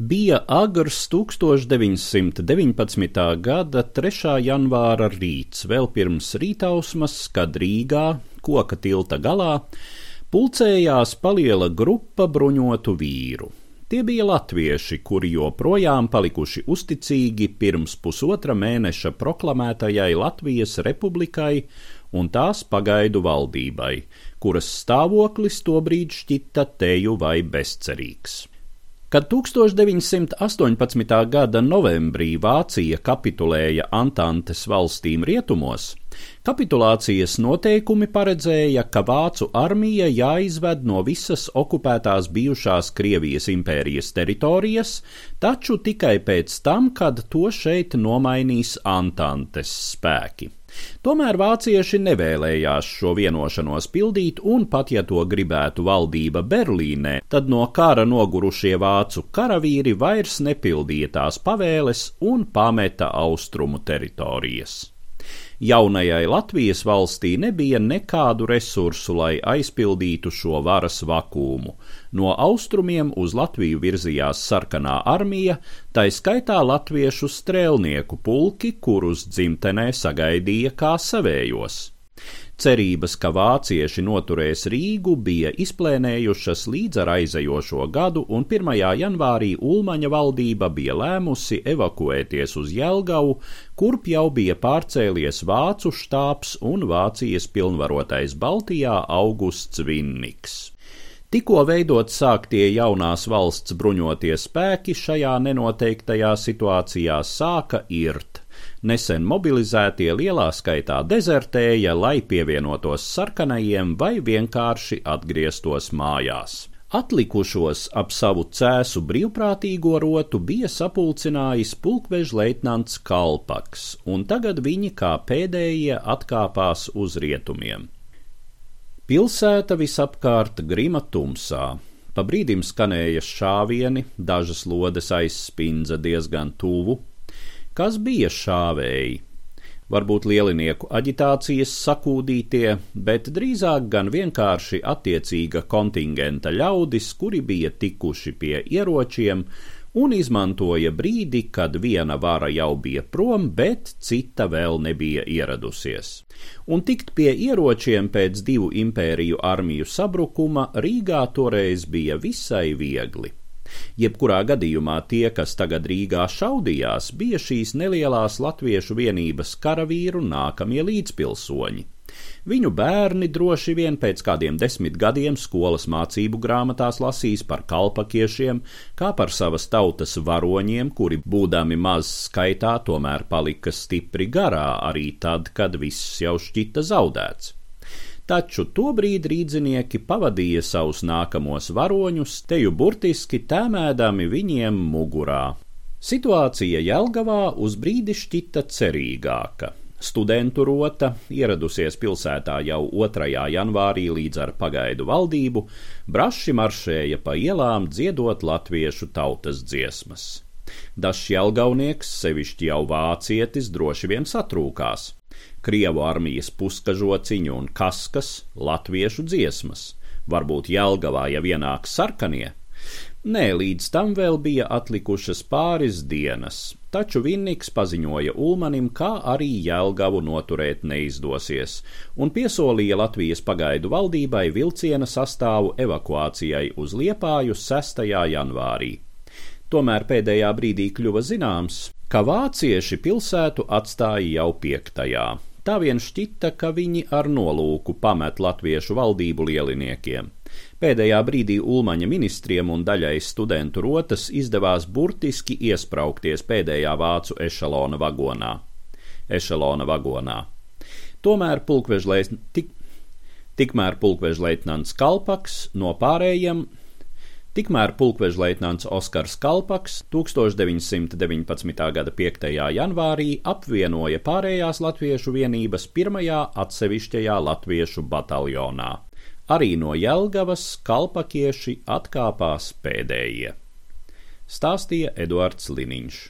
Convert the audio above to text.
Bija agrs 1919. gada 3. janvāra rīts, vēl pirms rītausmas, kad Rīgā, koka tilta galā, pulcējās paliela grupa bruņotu vīru. Tie bija latvieši, kuri joprojām palikuši uzticīgi pirms pusotra mēneša proklamētajai Latvijas republikai un tās pagaidu valdībai, kuras stāvoklis tobrīd šķita teju vai bezcerīgs. Kad 1918. gada novembrī Vācija kapitulēja Antantes valstīm rietumos, kapitulācijas noteikumi paredzēja, ka Vācu armija jāizved no visas okupētās bijušās Krievijas impērijas teritorijas, taču tikai pēc tam, kad to šeit nomainīs Antantes spēki. Tomēr vācieši nevēlējās šo vienošanos pildīt, un pat ja to gribētu valdība Berlīnē, tad no kara nogurušie vācu karavīri vairs nepildīja tās pavēles un pameta austrumu teritorijas. Jaunajai Latvijas valstī nebija nekādu resursu, lai aizpildītu šo varas vakumu. No austrumiem uz Latviju virzījās sarkanā armija, tai skaitā latviešu strēlnieku pulki, kurus dzimtenē sagaidīja kā savējos. Cerības, ka vācieši noturēs Rīgu, bija izplēnējušas līdz ar aizejošo gadu, un 1. janvārī Ulmaņa valdība bija lēmusi evakuēties uz Jelgavu, kurp jau bija pārcēlies vācu štābs un Vācijas pilnvarotais Baltijā Augusts Vinniks. Tikko veidot sāktie jaunās valsts bruņotie spēki šajā nenoteiktajā situācijā sāka irt Nesen mobilizētie lielā skaitā dezertēja, lai pievienotos sarkanajiem vai vienkārši atgrieztos mājās. Atlikušos ap savu cēsu brīvprātīgo rotu bija sapulcinājis pulkveža leitnants Kalpaks, un tagad viņi kā pēdējie atkāpās uz rietumiem. Pilsēta visapkārt grima tumsā. Pa brīdim skanēja šāvieni, dažas lodes aizspindza diezgan tuvu, Kas bija šāvēji? Varbūt lielinieku aģitācijas sakūdītie, bet drīzāk gan vienkārši attiecīga kontingenta ļaudis, kuri bija tikuši pie ieročiem un izmantoja brīdi, kad viena vara jau bija prom, bet cita vēl nebija ieradusies. Un tikt pie ieročiem pēc divu impēriju armiju sabrukuma Rīgā toreiz bija visai viegli. Jebkurā gadījumā tie, kas tagad Rīgā šaudījās, bija šīs nelielās latviešu vienības karavīru nākamie līdzpilsoņi. Viņu bērni droši vien pēc kādiem desmit gadiem skolas mācību grāmatās lasīs par kalpakiešiem, kā par savas tautas varoņiem, kuri, būdami maz skaitā, tomēr palika stipri garā arī tad, kad viss jau šķita zaudēts taču tobrīd rīdzinieki pavadīja savus nākamos varoņus, teju burtiski tēmēdami viņiem mugurā. Situācija Jelgavā uz brīdi šķita cerīgāka. Studentu rota, ieradusies pilsētā jau 2. janvārī līdz ar pagaidu valdību, braši maršēja pa ielām dziedot latviešu tautas dziesmas. Dažs jelgaunieks, sevišķi jau vācietis, droši vien satrūkās. Krievu armijas puskažociņu un kaskas, latviešu dziesmas, varbūt Jelgavā jau ienāks sarkanie. Nē, līdz tam vēl bija atlikušas pāris dienas, taču Vinniks paziņoja Ulmanim, kā arī Jelgavu noturēt neizdosies, un piesolīja Latvijas pagaidu valdībai vilciena sastāvu evakuācijai uz Liepāju 6. janvārī. Tomēr pēdējā brīdī kļuva zināms, ka vācieši pilsētu atstāja jau piektajā. Tā vien šķita, ka viņi ar nolūku pamet latviešu valdību lieliniekiem. Pēdējā brīdī Ulmaņa ministriem un daļai studentu rotas izdevās burtiski iespraukties pēdējā vācu ešalona vagonā. Ešalona vagonā. Tomēr pulkvežlēs tik, tikmēr pulkvežleitnants Kalpaks no pārējiem Tikmēr pulkvežleitnants Oskars Kalpaks 1919. gada 5. janvārī apvienoja pārējās latviešu vienības pirmajā atsevišķajā latviešu bataljonā. Arī no Jelgavas kalpakieši atkāpās pēdējie. Stāstīja Eduards Liniņš.